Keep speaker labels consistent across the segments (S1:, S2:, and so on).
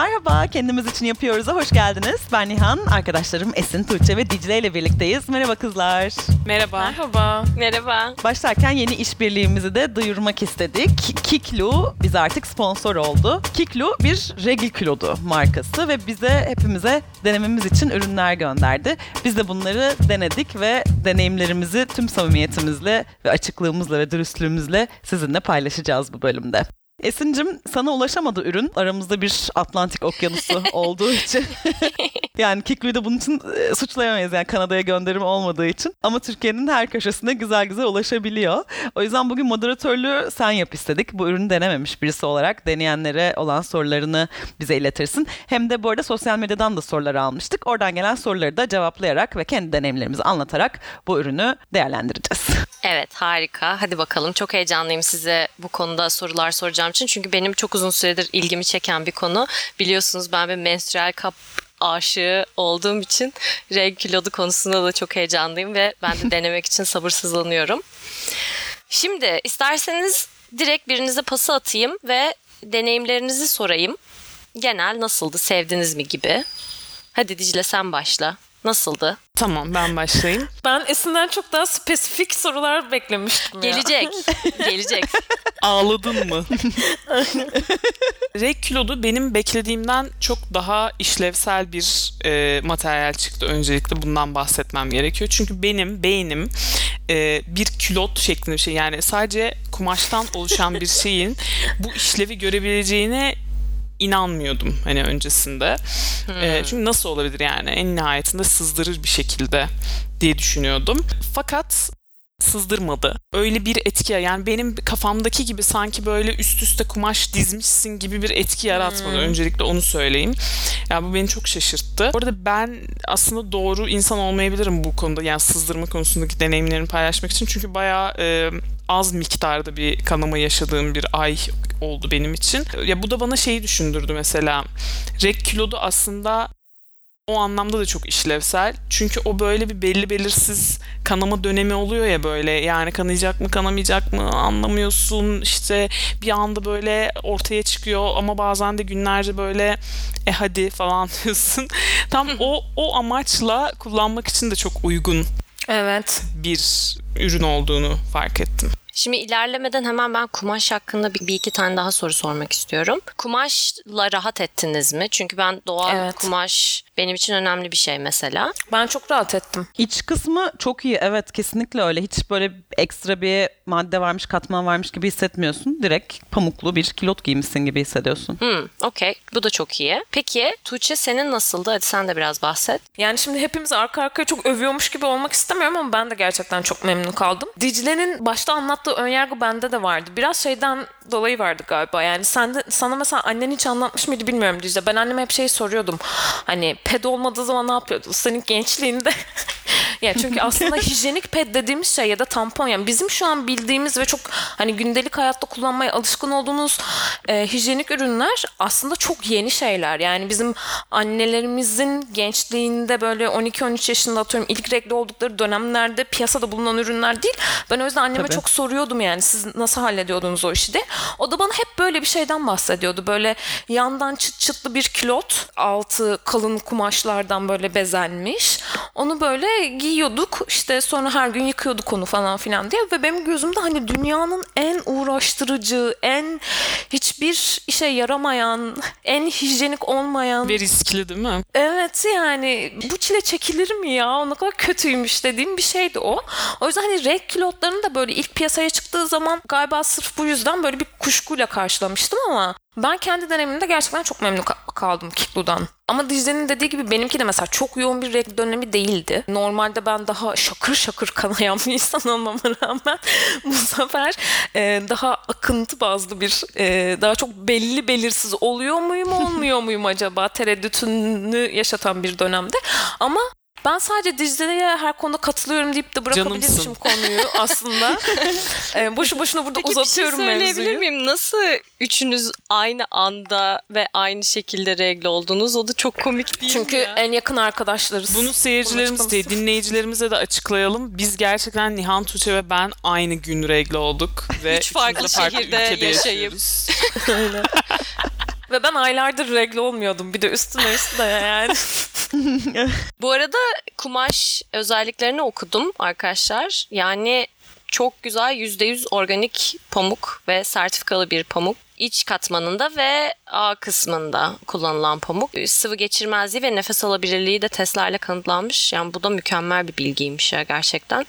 S1: Merhaba, kendimiz için yapıyoruz'a hoş geldiniz. Ben Nihan, arkadaşlarım Esin, Tuğçe ve Dicle ile birlikteyiz. Merhaba kızlar.
S2: Merhaba.
S3: Merhaba.
S4: Merhaba.
S1: Başlarken yeni işbirliğimizi de duyurmak istedik. Kiklu bize artık sponsor oldu. Kiklu bir regl kilodu markası ve bize hepimize denememiz için ürünler gönderdi. Biz de bunları denedik ve deneyimlerimizi tüm samimiyetimizle ve açıklığımızla ve dürüstlüğümüzle sizinle paylaşacağız bu bölümde. Esin'cim sana ulaşamadı ürün. Aramızda bir Atlantik okyanusu olduğu için. yani Kiklu'yu da bunun için e, suçlayamayız yani Kanada'ya gönderim olmadığı için. Ama Türkiye'nin her köşesine güzel güzel ulaşabiliyor. O yüzden bugün moderatörlüğü sen yap istedik. Bu ürünü denememiş birisi olarak deneyenlere olan sorularını bize iletirsin. Hem de bu arada sosyal medyadan da sorular almıştık. Oradan gelen soruları da cevaplayarak ve kendi deneyimlerimizi anlatarak bu ürünü değerlendireceğiz.
S4: Evet harika. Hadi bakalım. Çok heyecanlıyım size bu konuda sorular soracağım için. Çünkü benim çok uzun süredir ilgimi çeken bir konu. Biliyorsunuz ben bir menstrual kap aşığı olduğum için reg kilodu konusunda da çok heyecanlıyım ve ben de denemek için sabırsızlanıyorum. Şimdi isterseniz direkt birinize pası atayım ve deneyimlerinizi sorayım. Genel nasıldı, sevdiniz mi gibi. Hadi Dicle sen başla. Nasıldı?
S2: Tamam ben başlayayım.
S3: Ben Esin'den çok daha spesifik sorular beklemiştim ya.
S4: Gelecek. Gelecek.
S2: Ağladın mı? Reg kilodu benim beklediğimden çok daha işlevsel bir e, materyal çıktı. Öncelikle bundan bahsetmem gerekiyor. Çünkü benim beynim e, bir külot şeklinde bir şey. Yani sadece kumaştan oluşan bir şeyin bu işlevi görebileceğine inanmıyordum hani öncesinde. Hmm. E, çünkü nasıl olabilir yani en nihayetinde sızdırır bir şekilde diye düşünüyordum. Fakat sızdırmadı. Öyle bir etki yani benim kafamdaki gibi sanki böyle üst üste kumaş dizmişsin gibi bir etki yaratmadı. Hmm. Öncelikle onu söyleyeyim. Yani bu beni çok şaşırttı. Orada ben aslında doğru insan olmayabilirim bu konuda. Yani sızdırma konusundaki deneyimlerimi paylaşmak için. Çünkü bayağı e, az miktarda bir kanama yaşadığım bir ay oldu benim için. Ya bu da bana şeyi düşündürdü mesela. Reg kilodu aslında o anlamda da çok işlevsel. Çünkü o böyle bir belli belirsiz kanama dönemi oluyor ya böyle. Yani kanayacak mı kanamayacak mı anlamıyorsun. İşte bir anda böyle ortaya çıkıyor ama bazen de günlerce böyle e hadi falan diyorsun. Tam o o amaçla kullanmak için de çok uygun.
S3: Evet.
S2: Bir ürün olduğunu fark ettim.
S4: Şimdi ilerlemeden hemen ben kumaş hakkında bir, bir iki tane daha soru sormak istiyorum. Kumaşla rahat ettiniz mi? Çünkü ben doğal evet. kumaş benim için önemli bir şey mesela.
S3: Ben çok rahat ettim.
S1: İç kısmı çok iyi evet kesinlikle öyle. Hiç böyle ekstra bir madde varmış katman varmış gibi hissetmiyorsun. Direkt pamuklu bir kilot giymişsin gibi hissediyorsun.
S4: Hmm, okey bu da çok iyi. Peki Tuğçe senin nasıldı? Hadi sen de biraz bahset.
S3: Yani şimdi hepimiz arka arkaya çok övüyormuş gibi olmak istemiyorum ama ben de gerçekten çok memnun kaldım. Dicle'nin başta anlattığı önyargı bende de vardı. Biraz şeyden dolayı vardı galiba. Yani sen de, sana mesela annen hiç anlatmış mıydı bilmiyorum Dicle. Ben anneme hep şey soruyordum. Hani ped olmadığı zaman ne yapıyordu? Senin gençliğinde. yani çünkü aslında hijyenik ped dediğimiz şey ya da tampon yani bizim şu an bildiğimiz ve çok hani gündelik hayatta kullanmaya alışkın olduğumuz e, hijyenik ürünler aslında çok yeni şeyler. Yani bizim annelerimizin gençliğinde böyle 12-13 yaşında atıyorum ilk renkli oldukları dönemlerde piyasada bulunan ürünler değil. Ben o yüzden anneme Tabii. çok soruyordum yani siz nasıl hallediyordunuz o işi de. O da bana hep böyle bir şeyden bahsediyordu. Böyle yandan çıt çıtlı bir kilot, altı kalın kumaşlardan böyle bezenmiş. Onu böyle giyiyorduk. İşte sonra her gün yıkıyorduk onu falan filan diye ve benim gözümde hani dünyanın en uğraştırıcı, en hiçbir işe yaramayan, en hijyenik olmayan
S2: ve riskli değil mi?
S3: Evet yani bu çile çekilir mi ya? O ne kadar kötüymüş dediğim bir şeydi o. O yüzden hani renk kilotlarının da böyle ilk piyasaya çıktığı zaman galiba sırf bu yüzden böyle bir kuşkuyla karşılamıştım ama ben kendi dönemimde gerçekten çok memnun kaldım Kiklu'dan. Ama Dicle'nin dediği gibi benimki de mesela çok yoğun bir renk dönemi değildi. Normalde ben daha şakır şakır kanayan bir insan olmama rağmen bu sefer e, daha akıntı bazlı bir e, daha çok belli belirsiz oluyor muyum olmuyor muyum acaba tereddütünü yaşatan bir dönemde. Ama ben sadece Dicle'ye her konuda katılıyorum deyip de bırakabilirmişim konuyu aslında. ee, boşu boşuna burada
S4: Peki,
S3: uzatıyorum
S4: mevzuyu.
S3: Peki bir
S4: şey söyleyebilir miyim? Nasıl üçünüz aynı anda ve aynı şekilde regle oldunuz? O da çok komik değil
S3: Çünkü
S4: ya?
S3: en yakın arkadaşlarız.
S2: Bunu seyircilerimiz de dinleyicilerimize de açıklayalım. Biz gerçekten Nihan Tuğçe ve ben aynı gün regle olduk. ve
S4: Üç farklı, farklı şehirde yaşayıp.
S2: Öyle.
S3: Ve ben aylardır regle olmuyordum. Bir de üstüne üstüne yani.
S4: Bu arada kumaş özelliklerini okudum arkadaşlar. Yani çok güzel %100 organik pamuk ve sertifikalı bir pamuk. İç katmanında ve A kısmında kullanılan pamuk. Sıvı geçirmezliği ve nefes alabilirliği de testlerle kanıtlanmış. Yani bu da mükemmel bir bilgiymiş ya gerçekten.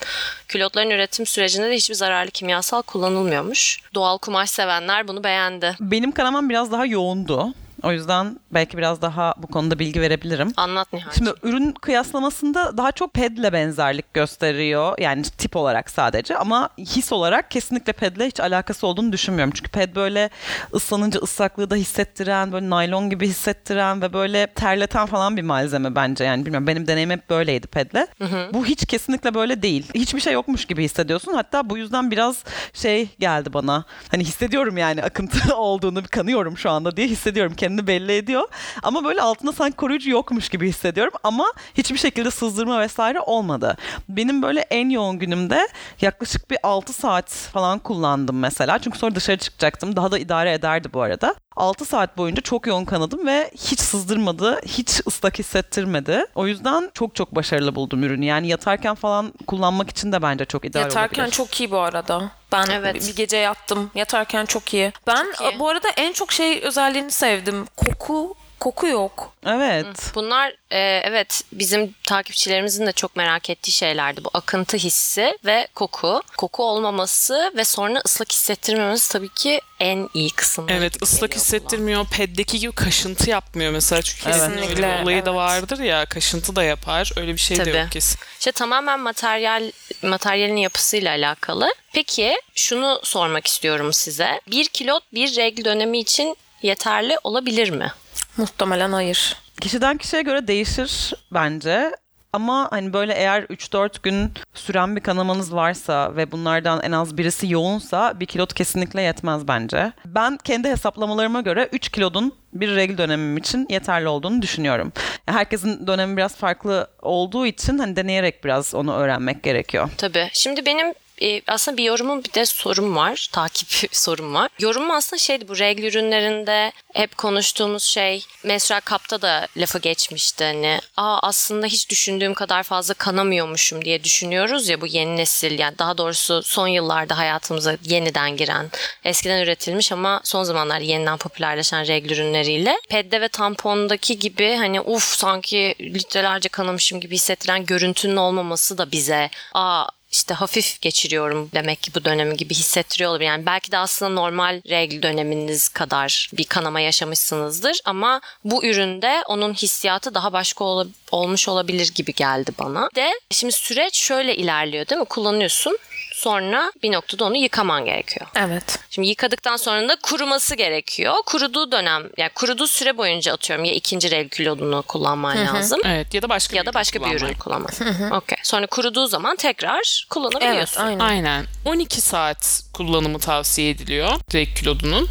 S4: Külotların üretim sürecinde de hiçbir zararlı kimyasal kullanılmıyormuş. Doğal kumaş sevenler bunu beğendi.
S1: Benim kanamam biraz daha yoğundu. O yüzden belki biraz daha bu konuda bilgi verebilirim.
S4: Anlat Nihal.
S1: Şimdi ürün kıyaslamasında daha çok pedle benzerlik gösteriyor. Yani tip olarak sadece ama his olarak kesinlikle pedle hiç alakası olduğunu düşünmüyorum. Çünkü ped böyle ıslanınca ıslaklığı da hissettiren, böyle naylon gibi hissettiren ve böyle terleten falan bir malzeme bence. Yani bilmiyorum benim deneyimim hep böyleydi pedle. Bu hiç kesinlikle böyle değil. Hiçbir şey yokmuş gibi hissediyorsun. Hatta bu yüzden biraz şey geldi bana. Hani hissediyorum yani akıntı olduğunu kanıyorum şu anda diye hissediyorum. Kendini belli ediyor. Ama böyle altında sanki koruyucu yokmuş gibi hissediyorum. Ama hiçbir şekilde sızdırma vesaire olmadı. Benim böyle en yoğun günümde yaklaşık bir 6 saat falan kullandım mesela. Çünkü sonra dışarı çıkacaktım. Daha da idare ederdi bu arada. 6 saat boyunca çok yoğun kanadım ve hiç sızdırmadı, hiç ıslak hissettirmedi. O yüzden çok çok başarılı buldum ürünü. Yani yatarken falan kullanmak için de bence çok ideal
S3: Yatarken
S1: olabilir.
S3: çok iyi bu arada. Ben
S4: Evet.
S3: bir gece yattım. Yatarken çok iyi. Ben
S4: Çok iyi.
S3: bu arada en çok şey özelliğini sevdim. Koku koku yok.
S1: Evet.
S4: Bunlar e, evet bizim takipçilerimizin de çok merak ettiği şeylerdi. Bu akıntı hissi ve koku. Koku olmaması ve sonra ıslak hissettirmemesi tabii ki en iyi kısım.
S2: Evet ıslak hissettirmiyor. Peddeki gibi kaşıntı yapmıyor mesela. Çünkü
S1: Evet.
S2: kesin öyle
S3: Kesinlikle,
S2: bir olayı da
S3: evet.
S2: vardır ya. Kaşıntı da yapar. Öyle bir şey de
S4: Tabii.
S2: yok kesin.
S4: İşte tamamen materyal materyalin yapısıyla alakalı. Peki şunu sormak istiyorum size. Bir kilot bir regl dönemi için yeterli olabilir mi?
S3: Muhtemelen hayır.
S1: Kişiden kişiye göre değişir bence. Ama hani böyle eğer 3-4 gün süren bir kanamanız varsa ve bunlardan en az birisi yoğunsa bir kilot kesinlikle yetmez bence. Ben kendi hesaplamalarıma göre 3 kilodun bir regl dönemim için yeterli olduğunu düşünüyorum. Herkesin dönemi biraz farklı olduğu için hani deneyerek biraz onu öğrenmek gerekiyor.
S4: Tabii. Şimdi benim e, aslında bir yorumum bir de sorum var. Takip sorum var. Yorumum aslında şeydi bu regl ürünlerinde hep konuştuğumuz şey menstrual kapta da lafı geçmişti. Hani Aa, aslında hiç düşündüğüm kadar fazla kanamıyormuşum diye düşünüyoruz ya bu yeni nesil yani daha doğrusu son yıllarda hayatımıza yeniden giren eskiden üretilmiş ama son zamanlarda yeniden popülerleşen regl ürünleriyle pedde ve tampondaki gibi hani uf sanki litrelerce kanamışım gibi hissettiren görüntünün olmaması da bize aa işte hafif geçiriyorum demek ki bu dönemi gibi hissettiriyor olabilir. Yani belki de aslında normal regl döneminiz kadar bir kanama yaşamışsınızdır ama bu üründe onun hissiyatı daha başka ol- olmuş olabilir gibi geldi bana. De şimdi süreç şöyle ilerliyor değil mi? Kullanıyorsun sonra bir noktada onu yıkaman gerekiyor.
S3: Evet.
S4: Şimdi yıkadıktan sonra da kuruması gerekiyor. Kuruduğu dönem yani kuruduğu süre boyunca atıyorum ya ikinci regl kilodunu kullanman lazım.
S2: Evet ya da başka
S4: Ya da başka bir ürün kullanman. Okey. Sonra kuruduğu zaman tekrar
S3: Evet
S4: kullanabiliyorsun.
S3: aynen.
S2: Aynen. 12 saat kullanımı tavsiye ediliyor direkt kilodunun.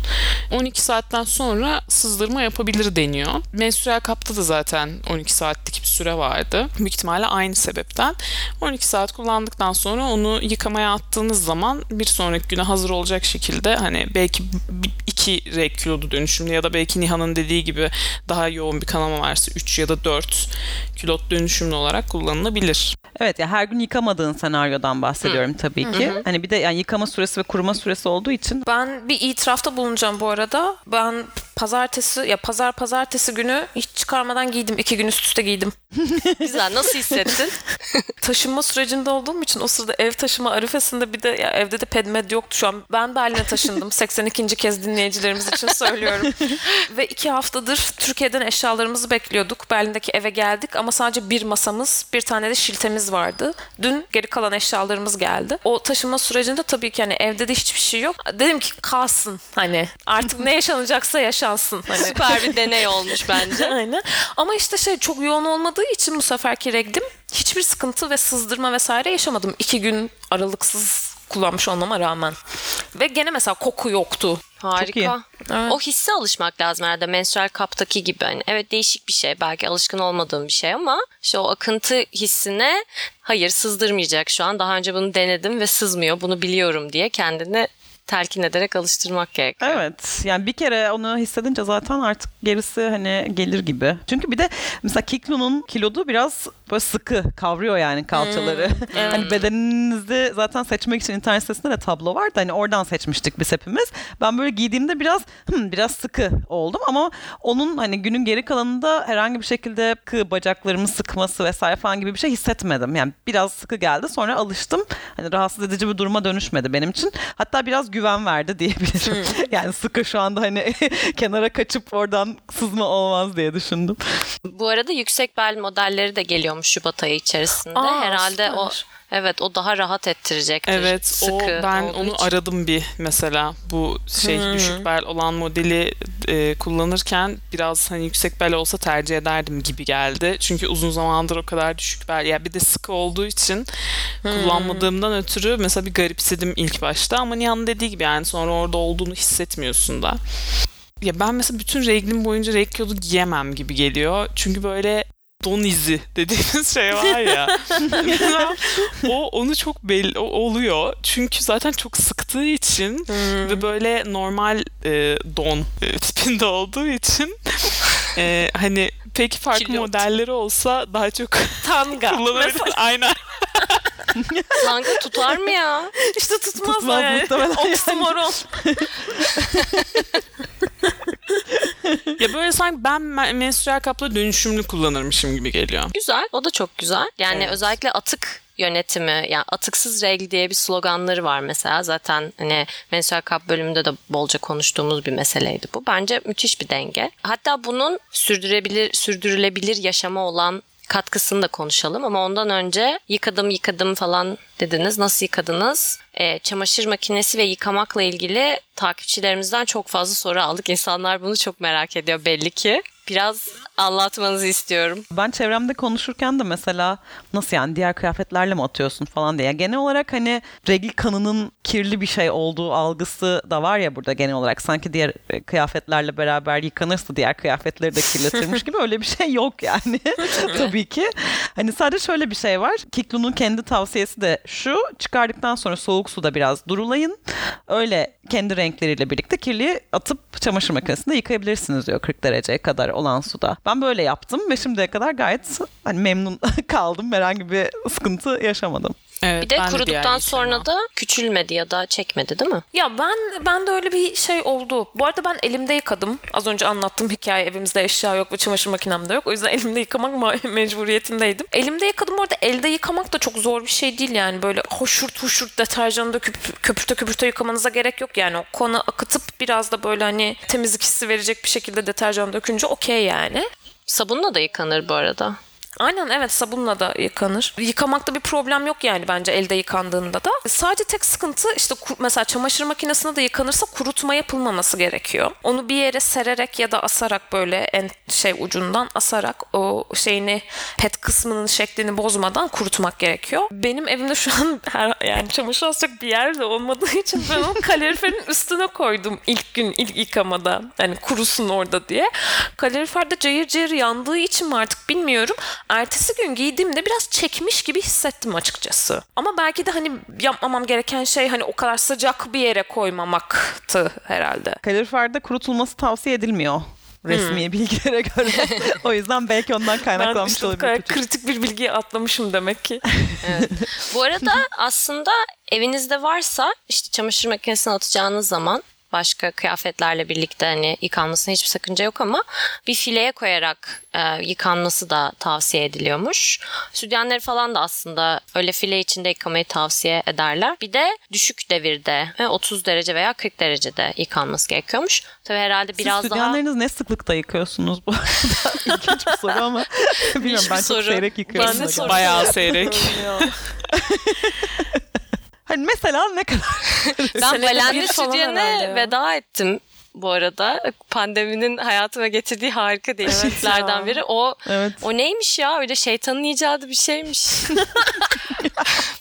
S2: 12 saatten sonra sızdırma yapabilir deniyor. Menstrual kapta da zaten 12 saatlik bir süre vardı. Büyük ihtimalle aynı sebepten. 12 saat kullandıktan sonra onu yıkamaya attığınız zaman bir sonraki güne hazır olacak şekilde hani belki bir- iki rek kilodu dönüşümlü ya da belki Nihan'ın dediği gibi daha yoğun bir kanama varsa 3 ya da 4 kilot dönüşümlü olarak kullanılabilir.
S1: Evet ya her gün yıkamadığın senaryodan bahsediyorum tabii ki. Hani bir de yani yıkama süresi ve kuruma süresi olduğu için
S3: Ben bir itirafta bulunacağım bu arada. Ben pazartesi ya pazar pazartesi günü hiç çıkarmadan giydim. iki gün üst üste giydim.
S4: Güzel. Nasıl hissettin?
S3: Taşınma sürecinde olduğum için o sırada ev taşıma arifesinde bir de ya evde de pedmed yoktu şu an. Ben Berlin'e taşındım. 82. kez dinleyicilerimiz için söylüyorum. Ve iki haftadır Türkiye'den eşyalarımızı bekliyorduk. Berlin'deki eve geldik ama sadece bir masamız, bir tane de şiltemiz vardı. Dün geri kalan eşyalarımız geldi. O taşınma sürecinde tabii ki hani evde de hiçbir şey yok. Dedim ki kalsın hani artık ne yaşanacaksa yaşansın. Hani.
S4: Süper bir deney olmuş bence.
S3: Aynen. Ama işte şey çok yoğun olmadığı için bu seferki reglim hiçbir sıkıntı ve sızdırma vesaire yaşamadım. İki gün aralıksız kullanmış olmama rağmen. Ve gene mesela koku yoktu.
S4: Harika.
S3: Evet.
S4: O hisse alışmak lazım herhalde menstrual kaptaki gibi. Hani evet değişik bir şey. Belki alışkın olmadığım bir şey ama işte o akıntı hissine hayır sızdırmayacak şu an. Daha önce bunu denedim ve sızmıyor. Bunu biliyorum diye kendini telkin ederek alıştırmak gerekiyor.
S1: Evet. Yani bir kere onu hissedince zaten artık gerisi hani gelir gibi. Çünkü bir de mesela Kiklu'nun kilodu biraz böyle sıkı kavruyor yani kalçaları. hani bedeninizi zaten seçmek için internet sitesinde de tablo vardı. Hani oradan seçmiştik biz hepimiz. Ben böyle giydiğimde biraz hmm, biraz sıkı oldum ama onun hani günün geri kalanında herhangi bir şekilde kı bacaklarımı sıkması vesaire falan gibi bir şey hissetmedim. Yani biraz sıkı geldi sonra alıştım. Hani rahatsız edici bir duruma dönüşmedi benim için. Hatta biraz güven verdi diyebilirim. yani sıkı şu anda hani kenara kaçıp oradan sızma olmaz diye düşündüm.
S4: Bu arada yüksek bel modelleri de geliyormuş Şubat ayı içerisinde.
S3: Aa,
S4: Herhalde o
S3: süper.
S4: Evet o daha rahat ettirecektir.
S2: Evet
S4: sıkı
S2: o ben onu
S4: için.
S2: aradım bir mesela bu şey düşük bel olan modeli e, kullanırken biraz hani yüksek bel olsa tercih ederdim gibi geldi. Çünkü uzun zamandır o kadar düşük bel ya bir de sıkı olduğu için kullanmadığımdan ötürü mesela bir garipsedim ilk başta ama Nihan'ın dediği gibi yani sonra orada olduğunu hissetmiyorsun da. Ya ben mesela bütün reglim boyunca reg kilodu giyemem gibi geliyor. Çünkü böyle don izi dediğimiz şey var ya. O onu çok belli o oluyor. Çünkü zaten çok sıktığı için ve böyle normal e, don e, tipinde olduğu için e, hani peki farklı
S4: Kilot.
S2: modelleri olsa daha çok
S3: Tanga.
S2: kullanabilir. Aynen.
S4: Tanga tutar mı ya?
S3: İşte tutmaz,
S1: Tutmaz
S3: yani.
S1: muhtemelen.
S3: Oksimoron.
S2: Ya böyle sanki ben me- menstrual kapla dönüşümlü kullanırmışım gibi geliyor.
S4: Güzel. O da çok güzel. Yani
S2: Evet.
S4: özellikle atık yönetimi yani atıksız regl diye bir sloganları var mesela. Zaten hani menstrual kap bölümünde de bolca konuştuğumuz bir meseleydi bu. Bence müthiş bir denge. Hatta bunun sürdürebilir sürdürülebilir yaşama olan katkısını da konuşalım ama ondan önce yıkadım yıkadım falan dediniz. Nasıl yıkadınız? Ee, çamaşır makinesi ve yıkamakla ilgili takipçilerimizden çok fazla soru aldık. İnsanlar bunu çok merak ediyor belli ki. Biraz anlatmanızı istiyorum.
S1: Ben çevremde konuşurken de mesela nasıl yani diğer kıyafetlerle mi atıyorsun falan diye. Genel olarak hani regl kanının kirli bir şey olduğu algısı da var ya burada genel olarak. Sanki diğer e, kıyafetlerle beraber yıkanırsa diğer kıyafetleri de kirletirmiş gibi öyle bir şey yok yani. Tabii ki. Hani sadece şöyle bir şey var. Kiklu'nun kendi tavsiyesi de şu. Çıkardıktan sonra soğuk suda biraz durulayın. Öyle kendi renkleriyle birlikte kirliyi atıp çamaşır makinesinde yıkayabilirsiniz diyor 40 dereceye kadar olan suda. Ben böyle yaptım ve şimdiye kadar gayet hani memnun kaldım. Herhangi bir sıkıntı yaşamadım.
S2: Evet,
S4: Bir de kuruduktan sonra da küçülmedi ya da çekmedi değil mi?
S3: Ya ben ben de öyle bir şey oldu. Bu arada ben elimde yıkadım. Az önce anlattığım hikaye evimizde eşya yok ve çamaşır makinem de yok. O yüzden elimde yıkamak ma- mecburiyetindeydim. Elimde yıkadım. Bu arada elde yıkamak da çok zor bir şey değil yani. Böyle hoşurt hoşurt deterjanı döküp köpürte köpürte yıkamanıza gerek yok yani. O konu akıtıp biraz da böyle hani temizlik hissi verecek bir şekilde deterjan dökünce okey yani.
S4: Sabunla da yıkanır bu arada.
S3: Aynen evet sabunla da yıkanır. Yıkamakta bir problem yok yani bence elde yıkandığında da. Sadece tek sıkıntı işte mesela çamaşır makinesinde de yıkanırsa kurutma yapılmaması gerekiyor. Onu bir yere sererek ya da asarak böyle en şey ucundan asarak o şeyini pet kısmının şeklini bozmadan kurutmak gerekiyor. Benim evimde şu an her, yani çamaşır asacak bir yer de olmadığı için ben onu kaloriferin üstüne koydum ilk gün ilk yıkamada. Hani kurusun orada diye. Kalorifer de cayır cayır yandığı için mi artık bilmiyorum. Ertesi gün giydiğimde biraz çekmiş gibi hissettim açıkçası. Ama belki de hani yapmamam gereken şey hani o kadar sıcak bir yere koymamaktı herhalde.
S1: Kaloriferde kurutulması tavsiye edilmiyor. Resmi bilgilere göre. o yüzden belki ondan
S3: Ben
S1: kaynaklanmış
S3: işte bu
S1: olabilir. küçük.
S3: kritik bir bilgiyi atlamışım demek ki.
S4: Bu arada aslında evinizde varsa işte çamaşır makinesine atacağınız zaman başka kıyafetlerle birlikte hani yıkanmasına hiçbir sakınca yok ama bir fileye koyarak e, yıkanması da tavsiye ediliyormuş. Sütyenleri falan da aslında öyle file içinde yıkamayı tavsiye ederler. Bir de düşük devirde e, 30 derece veya 40 derecede yıkanması gerekiyormuş. Tabii herhalde biraz
S1: Siz
S4: daha
S1: ne sıklıkta yıkıyorsunuz bu arada? İlginç bir soru ama bilmiyorum ben çok
S4: soru.
S1: seyrek yıkıyorum.
S3: Ben de.
S2: Bayağı seyrek.
S1: Hani mesela ne kadar?
S4: Ben Balendi
S3: ya.
S4: veda ettim bu arada. Pandeminin hayatıma getirdiği harika değişikliklerden biri. O
S1: Evet.
S4: o neymiş ya? Öyle şeytanın icadı bir şeymiş.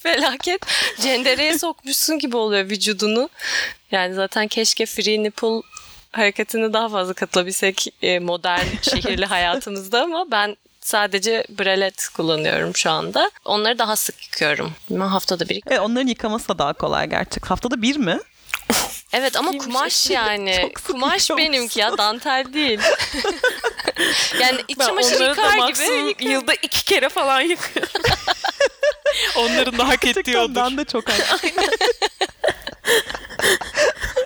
S4: Felaket. Cendereye sokmuşsun gibi oluyor vücudunu. Yani zaten keşke free nipple hareketine daha fazla katılabilsek e, modern şehirli hayatımızda ama ben sadece bralet kullanıyorum şu anda. Onları daha sık yıkıyorum. Ben haftada bir
S1: Evet, onların yıkaması da daha kolay gerçek. Haftada bir mi?
S4: Evet ama
S3: Giymiş.
S4: kumaş yani. Kumaş benimki ya dantel değil. yani iç
S3: da
S4: yıkar gibi yıkar.
S3: yılda iki kere falan yıkıyorum.
S2: Onların da hak ettiği odur.
S1: ben de çok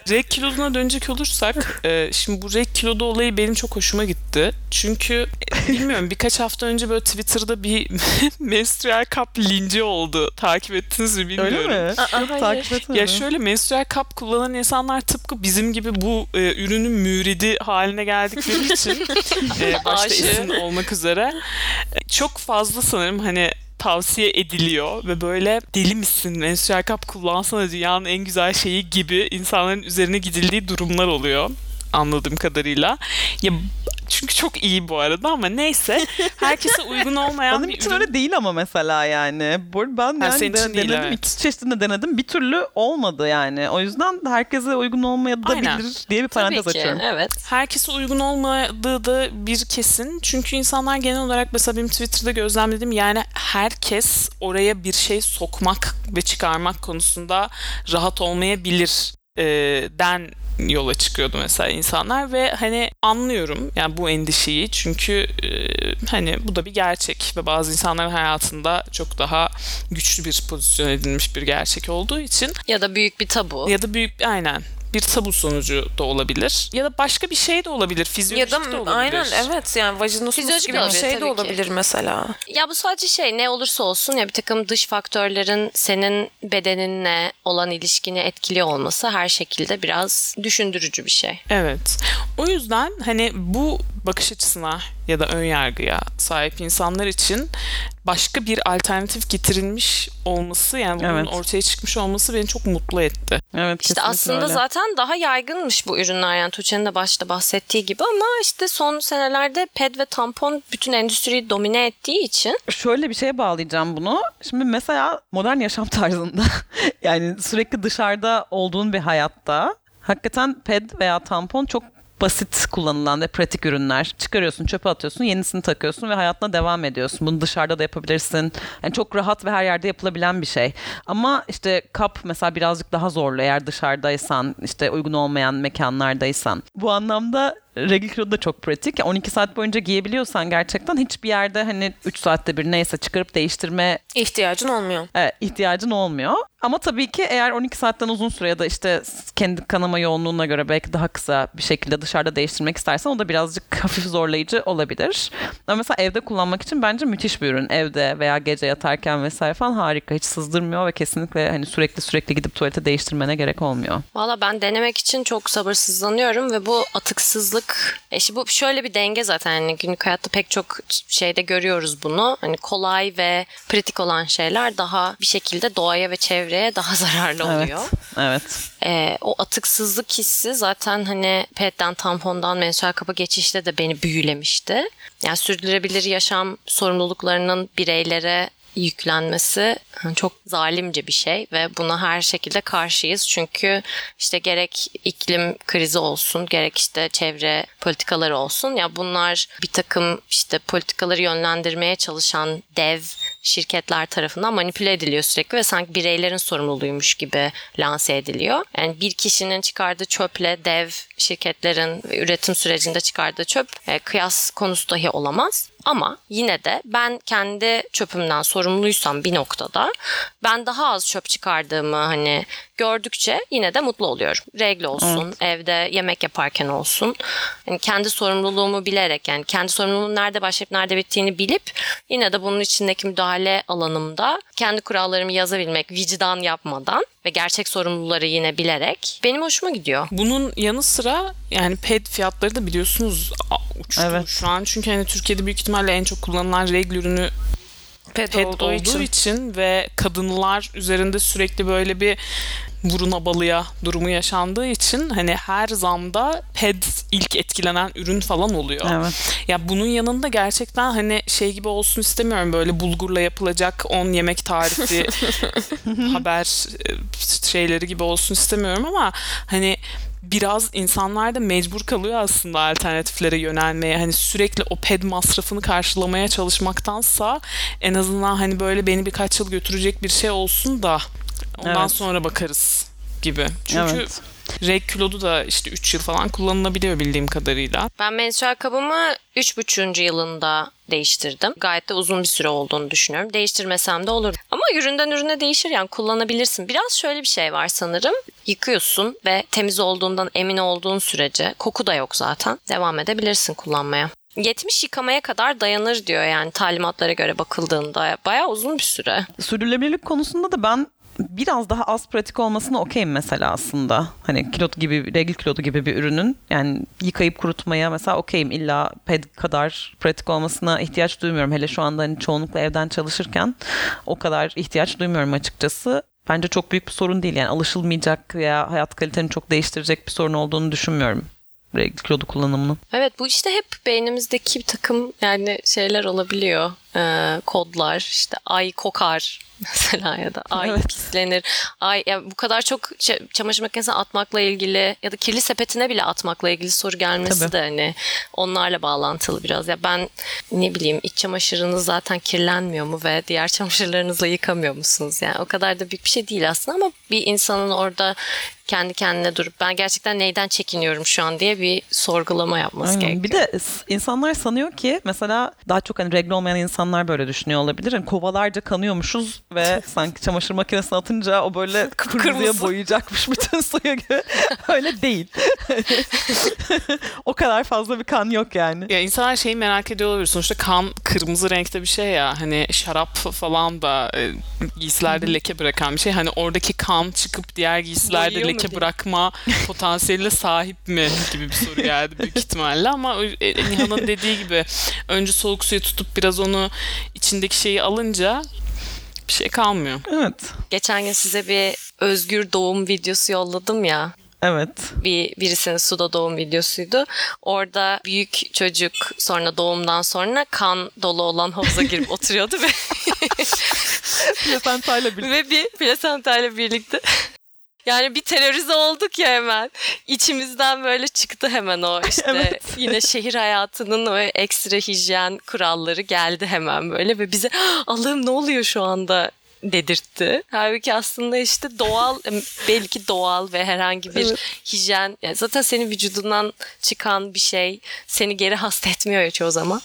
S2: Rek kiloduna dönecek olursak e, şimdi bu rek kiloda olayı benim çok hoşuma gitti. Çünkü e, bilmiyorum birkaç hafta önce böyle Twitter'da bir menstrual cup linci oldu. Takip ettiniz mi bilmiyorum.
S1: Öyle mi?
S3: Aa,
S1: takip etmedim.
S2: Ya şöyle menstrual cup kullanan insanlar tıpkı bizim gibi bu e, ürünün müridi haline geldikleri için e, başta. Esin olmak üzere e, çok fazla sanırım hani tavsiye ediliyor ve böyle deli misin? Menstrual cup kullansana. Dünyanın en güzel şeyi gibi insanların üzerine gidildiği durumlar oluyor anladığım kadarıyla. Ya çünkü çok iyi bu arada ama neyse herkese uygun olmayan
S1: Benim
S2: bir
S1: için
S2: ürün.
S1: öyle değil ama mesela yani. Ben
S2: Ha,
S1: yani
S2: senin
S1: de-
S2: için değil,
S1: denedim.
S2: evet.
S1: İkisi çeşidini denedim. Bir türlü olmadı yani. O yüzden herkese uygun olmayabilir
S2: Aynen.
S1: diye bir parantez
S4: Tabii ki
S1: açıyorum.
S4: evet.
S2: herkese uygun olmadığı da bir kesin. Çünkü insanlar genel olarak mesela benim Twitter'da gözlemlediğim yani herkes oraya bir şey sokmak ve çıkarmak konusunda rahat olmayabilir e, den yola çıkıyordu mesela insanlar ve hani anlıyorum yani bu endişeyi çünkü e, hani bu da bir gerçek ve bazı insanların hayatında çok daha güçlü bir pozisyon edilmiş bir gerçek olduğu için
S4: Ya da büyük bir tabu.
S2: ya da büyük aynen bir tabu sonucu da olabilir. Ya da başka bir şey de olabilir.
S3: ya
S2: Fizyolojik
S3: da
S2: de olabilir.
S3: aynen evet yani
S4: Fizyolojik
S3: gibi bir
S4: olabilir,
S3: şey de
S4: tabii ki.
S3: olabilir mesela.
S4: Ya bu sadece şey ne olursa olsun ya bir takım dış faktörlerin senin bedeninle olan ilişkini etkiliyor olması her şekilde biraz düşündürücü bir şey.
S2: Evet. O yüzden hani bu bakış açısına ya da ön yargıya sahip insanlar için başka bir alternatif getirilmiş olması yani bunun
S1: Evet.
S2: ortaya çıkmış olması beni çok mutlu etti.
S1: Evet
S4: İşte aslında
S1: öyle.
S4: zaten daha yaygınmış bu ürünler yani Tuğçe'nin de başta bahsettiği gibi ama işte son senelerde ped ve tampon bütün endüstriyi domine ettiği için
S1: Şöyle bir şeye bağlayacağım bunu. Şimdi mesela modern yaşam tarzında yani sürekli dışarıda olduğun bir hayatta hakikaten ped veya tampon çok basit kullanılan ve pratik ürünler. Çıkarıyorsun, çöpe atıyorsun, yenisini takıyorsun ve hayatına devam ediyorsun. Bunu dışarıda da yapabilirsin. Yani çok rahat ve her yerde yapılabilen bir şey. Ama işte kap mesela birazcık daha zorlu eğer dışarıdaysan, işte uygun olmayan mekanlardaysan. Bu anlamda Regl Kilo da çok pratik. 12 saat boyunca giyebiliyorsan gerçekten hiçbir yerde hani 3 saatte bir neyse çıkarıp değiştirme
S3: İhtiyacın olmuyor.
S1: e, ihtiyacın olmuyor. Ama tabii ki eğer 12 saatten uzun süre ya da işte kendi kanama yoğunluğuna göre belki daha kısa bir şekilde dışarıda değiştirmek istersen o da birazcık hafif zorlayıcı olabilir. Ama mesela evde kullanmak için bence müthiş bir ürün. Evde veya gece yatarken vesaire falan harika. Hiç sızdırmıyor ve kesinlikle hani sürekli sürekli gidip tuvalete değiştirmene gerek olmuyor.
S4: Valla ben denemek için çok sabırsızlanıyorum ve bu atıksızlık e işte bu şöyle bir denge zaten yani günlük hayatta pek çok şeyde görüyoruz bunu. Hani kolay ve pratik olan şeyler daha bir şekilde doğaya ve çevreye daha zararlı oluyor.
S1: Evet. Evet.
S4: Ee, o atıksızlık hissi zaten hani petten tampondan menstrual kapa geçişte de beni büyülemişti. Yani sürdürülebilir yaşam sorumluluklarının bireylere yüklenmesi çok zalimce bir şey ve buna her şekilde karşıyız. Çünkü işte gerek iklim krizi olsun, gerek işte çevre politikaları olsun ya bunlar bir takım işte politikaları yönlendirmeye çalışan dev şirketler tarafından manipüle ediliyor sürekli ve sanki bireylerin sorumluluğuymuş gibi lanse ediliyor. Yani bir kişinin çıkardığı çöple dev şirketlerin üretim sürecinde çıkardığı çöp e, kıyas konusu dahi olamaz. Ama yine de ben kendi çöpümden sorumluysam bir noktada ben daha az çöp çıkardığımı hani gördükçe yine de mutlu oluyorum. Regle olsun, evde yemek yaparken olsun. Yani kendi sorumluluğumu bilerek yani kendi sorumluluğumun nerede başlayıp nerede bittiğini bilip yine de bunun içindeki müdahale alanımda kendi kurallarımı yazabilmek vicdan yapmadan ve gerçek sorumluları yine bilerek benim hoşuma gidiyor.
S2: Bunun yanı sıra yani ped fiyatları da biliyorsunuz uçtu
S1: Evet.
S2: şu an. Çünkü hani Türkiye'de büyük ihtimalle en çok kullanılan regl ürünü
S3: Ped,
S2: ped
S3: olduğu, için.
S2: ve kadınlar üzerinde sürekli böyle bir burun abalıya durumu yaşandığı için hani her zamda ped ilk etkilenen ürün falan oluyor.
S1: Evet.
S2: Ya bunun yanında gerçekten hani şey gibi olsun istemiyorum böyle bulgurla yapılacak 10 yemek tarifi haber e, şeyleri gibi olsun istemiyorum ama hani biraz insanlar da mecbur kalıyor aslında alternatiflere yönelmeye. Hani sürekli o ped masrafını karşılamaya çalışmaktansa en azından hani böyle beni birkaç yıl götürecek bir şey olsun da ondan
S1: Evet.
S2: sonra bakarız gibi. Çünkü
S1: Evet.
S2: Reg kilodu da işte 3 yıl falan kullanılabiliyor bildiğim kadarıyla.
S4: Ben menstrual kabımı 3,5. yılında değiştirdim. Gayet de uzun bir süre olduğunu düşünüyorum. Değiştirmesem de olur. Ama üründen ürüne değişir yani kullanabilirsin. Biraz şöyle bir şey var sanırım. Yıkıyorsun ve temiz olduğundan emin olduğun sürece koku da yok zaten. Devam edebilirsin kullanmaya. 70 yıkamaya kadar dayanır diyor yani talimatlara göre bakıldığında. Bayağı uzun bir süre.
S1: Sürdürülebilirlik konusunda da ben biraz daha az pratik olmasına okeyim mesela aslında. Hani kilot gibi, regl kilotu gibi bir ürünün yani yıkayıp kurutmaya mesela okeyim. İlla ped kadar pratik olmasına ihtiyaç duymuyorum. Hele şu anda hani çoğunlukla evden çalışırken o kadar ihtiyaç duymuyorum açıkçası. Bence çok büyük bir sorun değil. Yani alışılmayacak veya hayat kaliteni çok değiştirecek bir sorun olduğunu düşünmüyorum regl kilodu kullanımının.
S4: Evet bu işte hep beynimizdeki bir takım yani şeyler olabiliyor. Ee, kodlar işte ay kokar mesela ya da ay
S1: Evet.
S4: pislenir. Ay ya bu kadar çok çamaşır makinesine atmakla ilgili ya da kirli sepetine bile atmakla ilgili soru gelmesi
S1: Tabii.
S4: de hani onlarla bağlantılı biraz. Ya ben ne bileyim iç çamaşırınız zaten kirlenmiyor mu ve diğer çamaşırlarınızla yıkamıyor musunuz? Yani o kadar da büyük bir şey değil aslında ama bir insanın orada kendi kendine durup ben gerçekten neyden çekiniyorum şu an diye bir sorgulama yapması
S1: Aynen.
S4: gerekiyor.
S1: Bir de insanlar sanıyor ki mesela daha çok hani regl olmayan insanlar böyle düşünüyor olabilir. Hani kovalarca kanıyormuşuz ve sanki çamaşır makinesine atınca o böyle kırmızıya boyayacakmış bütün suyu gibi. Öyle değil. o kadar fazla bir kan yok yani.
S2: Ya insanlar şeyi merak ediyor olabilir. Sonuçta kan kırmızı renkte bir şey ya. Hani şarap falan da e, giysilerde leke bırakan bir şey. Hani oradaki kan çıkıp diğer giysilerde
S4: Boyuyor diye.
S2: bırakma potansiyeline sahip mi gibi bir soru geldi büyük ihtimalle. Ama e, Nihan'ın dediği gibi önce soğuk suya tutup biraz onu içindeki şeyi alınca bir şey kalmıyor.
S1: Evet.
S4: Geçen gün size bir özgür doğum videosu yolladım ya.
S1: Evet.
S4: bir birisinin suda doğum videosuydu. Orada büyük çocuk sonra doğumdan sonra kan dolu olan havuza girip oturuyordu ve
S1: Plasentayla birlikte.
S4: ve bir plasentayla birlikte yani bir terörize olduk ya hemen. İçimizden böyle çıktı hemen o işte
S1: Evet.
S4: yine şehir hayatının o ekstra hijyen kuralları geldi hemen böyle ve bize "Ah, Allah'ım ne oluyor şu anda dedirtti. Halbuki aslında işte doğal belki doğal ve herhangi bir hijyen yani zaten senin vücudundan çıkan bir şey seni geri hasta etmiyor ya çoğu zaman.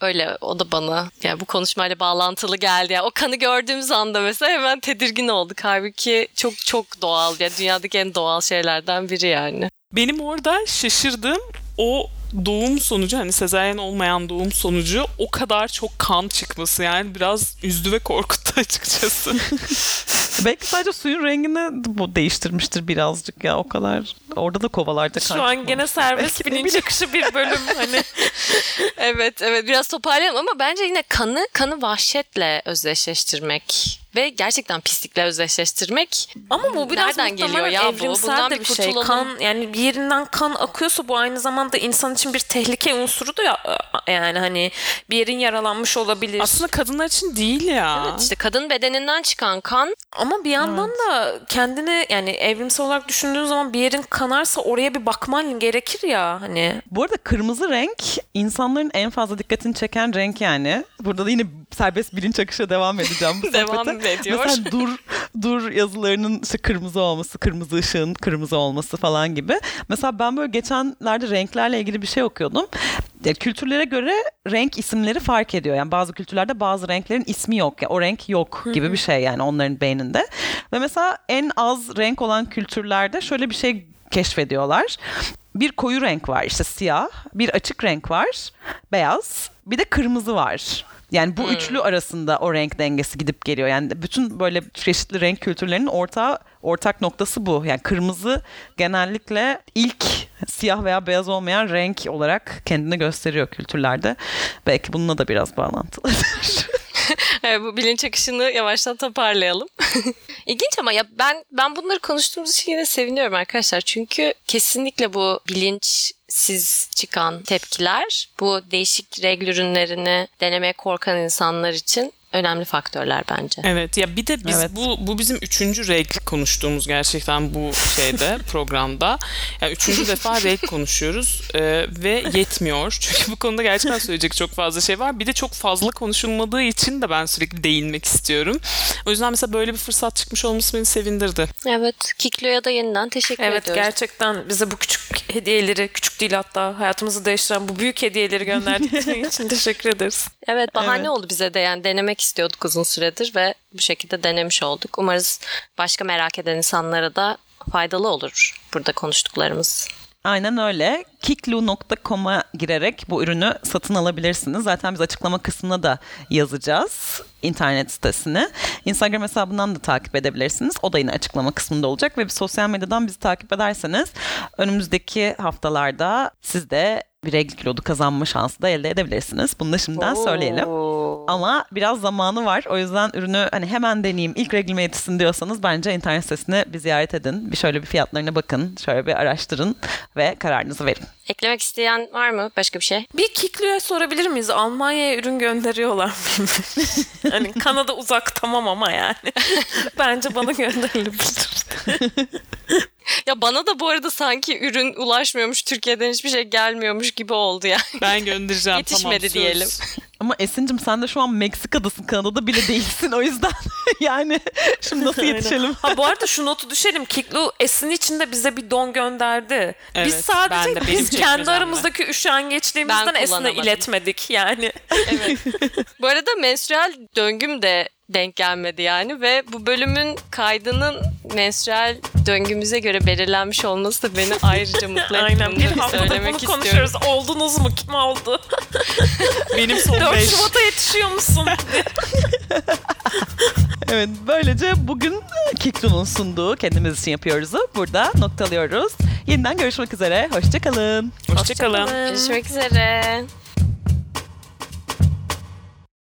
S4: Öyle o da bana yani bu konuşmayla bağlantılı geldi. Yani o kanı gördüğümüz anda mesela hemen tedirgin olduk. Halbuki çok çok doğal. Yani dünyadaki en doğal şeylerden biri yani.
S2: Benim orada şaşırdığım o doğum sonucu hani sezaryen olmayan doğum sonucu o kadar çok kan çıkması yani biraz üzdü ve korkuttu açıkçası.
S1: Belki sadece suyun rengini bu değiştirmiştir birazcık ya o kadar. Orada da kovalarda kan
S3: Şu an
S1: çıkmamış.
S3: gene serbest bilinç akışı bir bölüm hani.
S4: Evet evet biraz toparlayalım ama bence yine kanı kanı vahşetle özdeşleştirmek ve gerçekten pislikle özdeşleştirmek
S3: Ama bu biraz
S4: Nereden geliyor ya bu? Bundan
S3: de
S4: bir
S3: bir şey.
S4: kurtulalım.
S3: Kan yani bir yerinden kan akıyorsa bu aynı zamanda insan için bir tehlike unsuru da ya, yani hani bir yerin yaralanmış olabilir.
S2: Aslında kadınlar için değil ya.
S4: işte kadın bedeninden çıkan kan
S3: Ama bir yandan da kendini yani evrimsel olarak düşündüğün zaman bir yerin kanarsa oraya bir bakman gerekir ya hani.
S1: Bu arada kırmızı renk insanların en fazla dikkatini çeken renk yani. Burada da yine serbest bilinç akışa devam edeceğim bu
S4: Devam
S1: sohbete.
S4: ediyor.
S1: Mesela dur dur yazılarının işte kırmızı olması, kırmızı ışığın kırmızı olması falan gibi. Mesela ben böyle geçenlerde renklerle ilgili bir şey okuyordum. Ya, kültürlere göre renk isimleri fark ediyor. Yani bazı kültürlerde bazı renklerin ismi yok. Yani o renk yok gibi bir şey yani onların beyninde. Ve mesela en az renk olan kültürlerde şöyle bir şey keşfediyorlar. Bir koyu renk var işte siyah, bir açık renk var, beyaz, bir de kırmızı var. Yani bu üçlü arasında o renk dengesi gidip geliyor. Yani bütün böyle çeşitli renk kültürlerinin orta ortak noktası bu. Yani kırmızı genellikle ilk siyah veya beyaz olmayan renk olarak kendini gösteriyor kültürlerde. Belki bununla da biraz bağlantılıdır.
S4: Evet, bu bilinç akışını yavaştan toparlayalım. İlginç ama ya ben ben bunları konuştuğumuz için yine seviniyorum arkadaşlar. Çünkü kesinlikle bu bilinçsiz çıkan tepkiler bu değişik regl ürünlerini denemeye korkan insanlar için önemli faktörler bence.
S2: Evet ya bir de biz
S1: Evet.
S2: bu bu bizim üçüncü regl konuştuğumuz gerçekten bu şeyde programda. Yani üçüncü defa regl konuşuyoruz e, ve yetmiyor. Çünkü bu konuda gerçekten söyleyecek çok fazla şey var. Bir de çok fazla konuşulmadığı için de ben sürekli değinmek istiyorum. O yüzden mesela böyle bir fırsat çıkmış olması beni sevindirdi.
S4: Evet, Kiklo'ya da yeniden teşekkür
S3: Evet
S4: ediyoruz.
S3: gerçekten bize bu küçük hediyeleri, küçük değil hatta hayatımızı değiştiren bu büyük hediyeleri gönderdikleri için teşekkür ederiz.
S4: Evet bahane
S1: Evet.
S4: oldu bize de yani denemek istiyorduk uzun süredir ve bu şekilde denemiş olduk. Umarız başka merak eden insanlara da faydalı olur burada konuştuklarımız.
S1: Aynen öyle. Kiklu.com'a girerek bu ürünü satın alabilirsiniz. Zaten biz açıklama kısmına da yazacağız internet sitesini. Instagram hesabından da takip edebilirsiniz. O da yine açıklama kısmında olacak ve bir sosyal medyadan bizi takip ederseniz önümüzdeki haftalarda siz de bir regl kilodu kazanma şansı da elde edebilirsiniz. Bunu da şimdiden söyleyelim.
S4: Oo.
S1: Ama biraz zamanı var. O yüzden ürünü hani hemen deneyeyim, ilk reglime yetişsin diyorsanız bence internet sitesine bir ziyaret edin. Bir şöyle bir fiyatlarına bakın, şöyle bir araştırın ve kararınızı verin.
S4: Eklemek isteyen var mı başka bir şey?
S3: Bir Kiklu'ya sorabilir miyiz? Almanya'ya ürün gönderiyorlar mı? hani Kanada uzak tamam ama yani. Bence bana gönderilebilir.
S4: Ya bana da bu arada sanki ürün ulaşmıyormuş, Türkiye'den hiçbir şey gelmiyormuş gibi oldu yani.
S2: Ben göndereceğim
S4: Yetişmedi
S2: tamam söz.
S4: diyelim.
S1: Ama Esin'cim sen de şu an Meksika'dasın, Kanada'da bile değilsin. O yüzden yani şimdi nasıl yetişelim?
S3: Ha bu arada şu notu düşelim. Kiklu Esin için de bize bir don gönderdi.
S2: Evet,
S3: biz sadece
S2: ben de, benim
S3: biz kendi aramızdaki üşengeçliğimizden
S4: Ben
S3: Esin'e iletmedik yani.
S4: Evet. bu arada menstrual döngüm de denk gelmedi yani ve bu bölümün kaydının menstrual döngümüze göre belirlenmiş olması da beni ayrıca mutlu etti.
S3: Aynen bir
S4: da
S3: haftada bunu
S4: istiyorum.
S3: konuşuyoruz. Oldunuz mu? Kim oldu?
S2: Benim son
S3: 4
S2: 5.
S3: Şubat'a yetişiyor musun?
S1: Evet böylece bugün Kiklu'nun sunduğu kendimiz için yapıyoruz'u burada noktalıyoruz. Yeniden görüşmek üzere. Hoşçakalın.
S2: Hoşçakalın.
S3: Hoşçakalın.
S4: Görüşmek üzere.